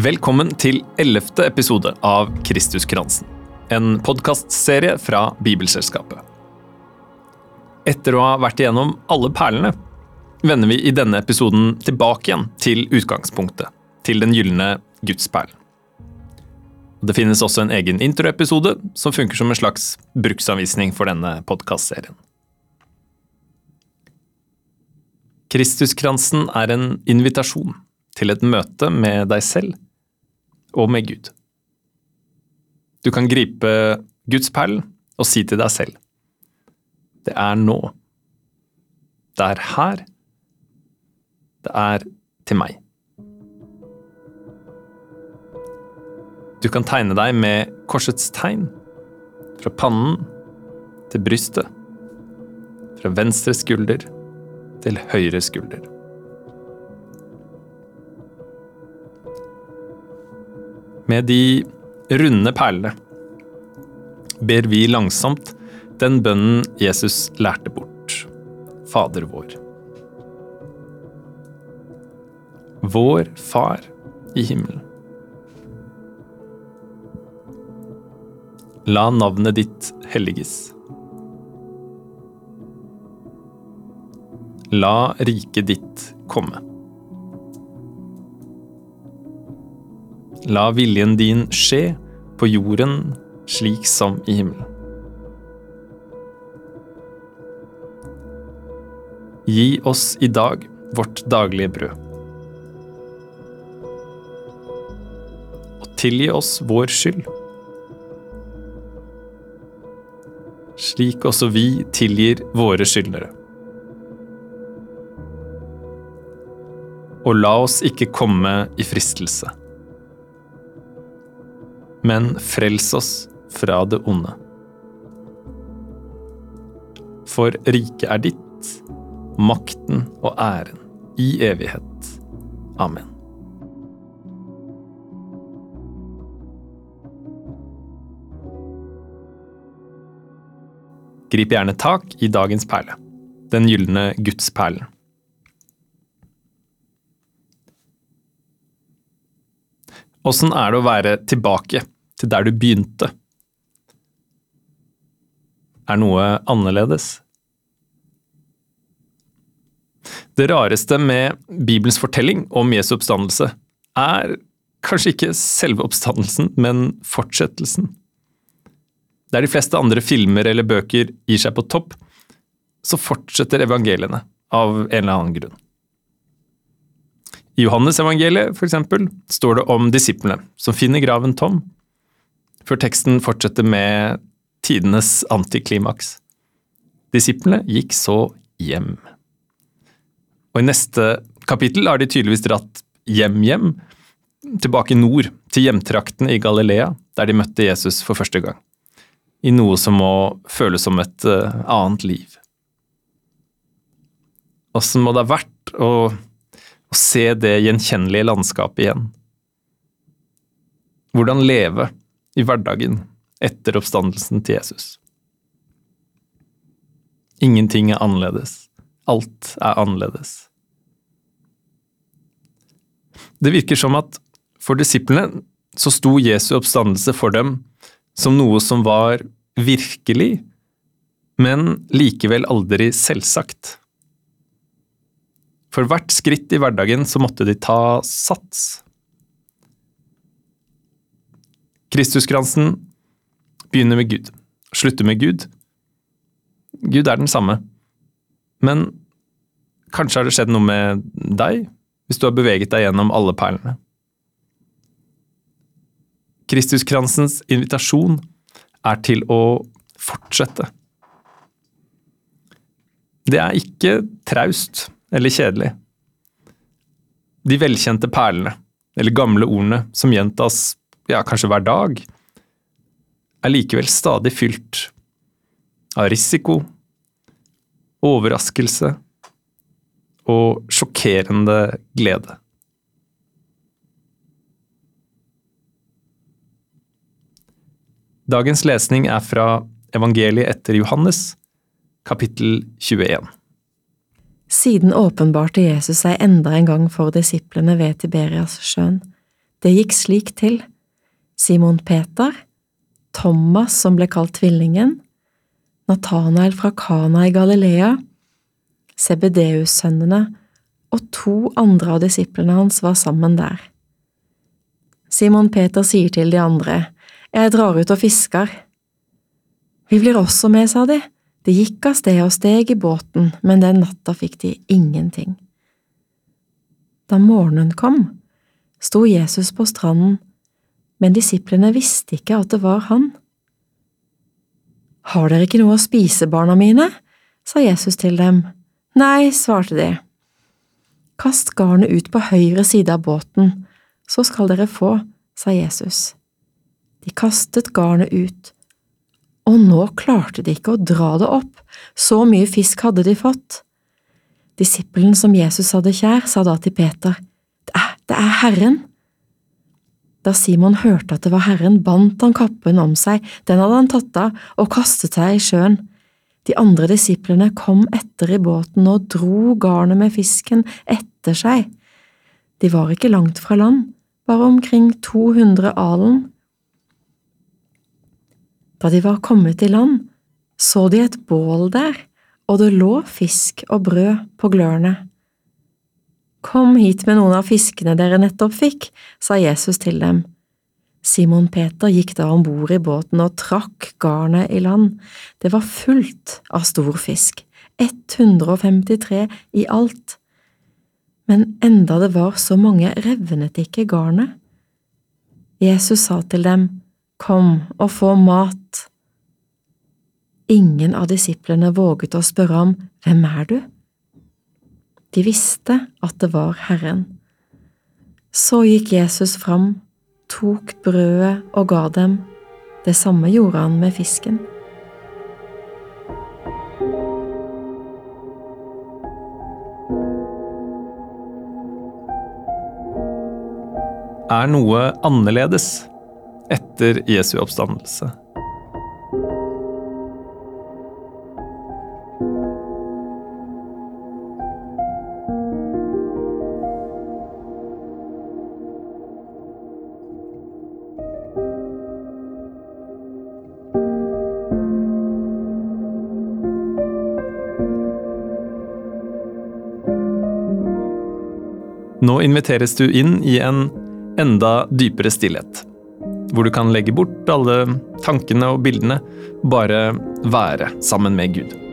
Velkommen til ellevte episode av Kristuskransen. En podkastserie fra Bibelselskapet. Etter å ha vært igjennom alle perlene, vender vi i denne episoden tilbake igjen til utgangspunktet. Til den gylne gudsperlen. Det finnes også en egen introepisode som funker som en slags bruksanvisning for denne podkastserien. Kristuskransen er en invitasjon til et møte med deg selv og med Gud. Du kan gripe Guds perl og si til deg selv Det er nå. Det er her. Det er til meg. Du kan tegne deg med korsets tegn. Fra pannen til brystet. Fra venstre skulder til høyre skulder. Med de runde perlene ber vi langsomt den bønnen Jesus lærte bort. Fader vår. Vår Far i himmelen. La navnet ditt helliges. La riket ditt komme. La viljen din skje på jorden slik som i himmelen. Gi oss i dag vårt daglige brød. Og tilgi oss vår skyld. Slik også vi tilgir våre skyldnere. Og la oss ikke komme i fristelse men frels oss fra det onde. For riket er ditt, makten og æren i evighet. Amen. Grip gjerne tak i dagens perle, den gylne gudsperlen. Åssen er det å være tilbake til der du begynte? Er noe annerledes? Det rareste med Bibelens fortelling om Jesu oppstandelse er kanskje ikke selve oppstandelsen, men fortsettelsen. Der de fleste andre filmer eller bøker gir seg på topp, så fortsetter evangeliene av en eller annen grunn. I Johannes-evangeliet for eksempel, står det om disiplene som finner graven tom, før teksten fortsetter med tidenes antiklimaks. Disiplene gikk så hjem. Og I neste kapittel har de tydeligvis dratt hjem-hjem, tilbake nord, til hjemtraktene i Galilea, der de møtte Jesus for første gang. I noe som må føles som et uh, annet liv. Åssen må det ha vært å å se det gjenkjennelige landskapet igjen. Hvordan leve i hverdagen etter oppstandelsen til Jesus. Ingenting er annerledes. Alt er annerledes. Det virker som at for disiplene så sto Jesu oppstandelse for dem som noe som var virkelig, men likevel aldri selvsagt. For hvert skritt i hverdagen så måtte de ta sats. Kristuskransen begynner med Gud, slutter med Gud. Gud er den samme. Men kanskje har det skjedd noe med deg, hvis du har beveget deg gjennom alle perlene. Kristuskransens invitasjon er til å fortsette. Det er ikke traust eller kjedelig. De velkjente perlene, eller gamle ordene, som gjentas ja, kanskje hver dag, er likevel stadig fylt av risiko, overraskelse og sjokkerende glede. Dagens lesning er fra evangeliet etter Johannes, kapittel 21. Siden åpenbarte Jesus seg enda en gang for disiplene ved Tiberias sjøen. Det gikk slik til. Simon Peter, Thomas som ble kalt Tvillingen, Nathanael fra Kana i Galilea, Sebedeus-sønnene og to andre av disiplene hans var sammen der. Simon Peter sier til de andre, Jeg drar ut og fisker. Vi blir også med, sa de. De gikk av sted og steg i båten, men den natta fikk de ingenting. Da morgenen kom, sto Jesus på stranden, men disiplene visste ikke at det var han. Har dere ikke noe å spise, barna mine? sa Jesus til dem. Nei, svarte de. Kast garnet ut på høyre side av båten, så skal dere få, sa Jesus. De kastet garnet ut, og nå klarte de ikke å dra det opp, så mye fisk hadde de fått. Disippelen som Jesus hadde kjær, sa da til Peter, Det er, det er Herren! Da Simon hørte at det var Herren, bandt han kappen om seg, den hadde han tatt av, og kastet seg i sjøen. De andre disiplene kom etter i båten og dro garnet med fisken etter seg. De var ikke langt fra land, bare omkring 200 alen. Da de var kommet i land, så de et bål der, og det lå fisk og brød på glørne. Kom hit med noen av fiskene dere nettopp fikk, sa Jesus til dem. Simon Peter gikk da om bord i båten og trakk garnet i land. Det var fullt av stor fisk, 153 i alt. Men enda det var så mange, revnet ikke garnet. Jesus sa til dem, Kom og få mat. Ingen av disiplene våget å spørre ham, Hvem er du? De visste at det var Herren. Så gikk Jesus fram, tok brødet og ga dem. Det samme gjorde han med fisken. Er noe annerledes etter Jesu oppstandelse? Nå inviteres du inn i en enda dypere stillhet. Hvor du kan legge bort alle tankene og bildene, bare være sammen med Gud.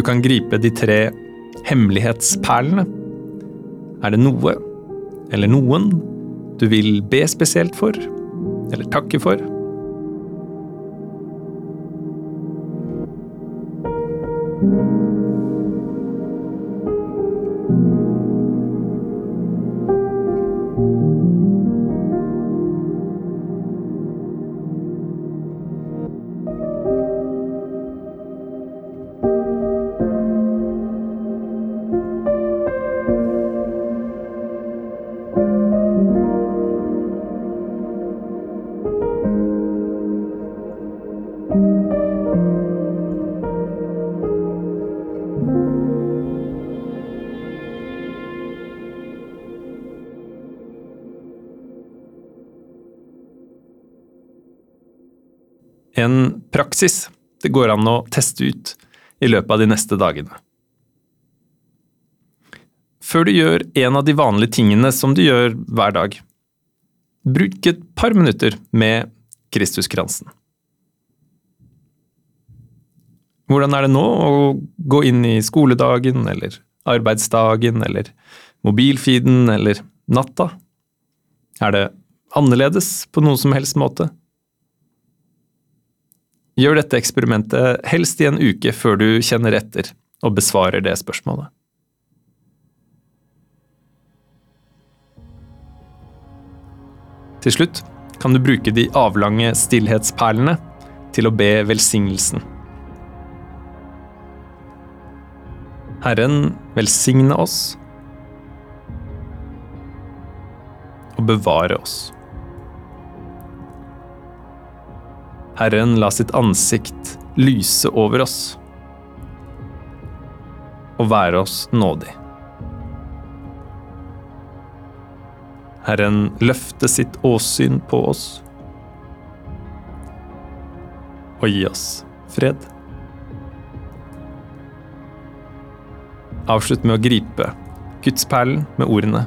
Du kan gripe de tre hemmelighetsperlene. Er det noe, eller noen, du vil be spesielt for, eller takke for? En praksis det går an å teste ut i løpet av de neste dagene. Før du gjør en av de vanlige tingene som du gjør hver dag, bruk et par minutter med Kristuskransen. Hvordan er det nå å gå inn i skoledagen eller arbeidsdagen eller mobilfeeden eller natta? Er det annerledes på noen som helst måte? Gjør dette eksperimentet helst i en uke før du kjenner etter og besvarer det spørsmålet. Til slutt kan du bruke de avlange stillhetsperlene til å be velsignelsen. Herren velsigne oss og bevare oss. Herren la sitt ansikt lyse over oss og være oss nådig. Herren løfte sitt åsyn på oss og gi oss fred. Avslutt med å gripe gudsperlen med ordene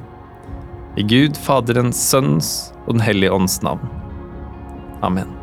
I Gud Faderens, Sønns og Den hellige ånds navn. Amen.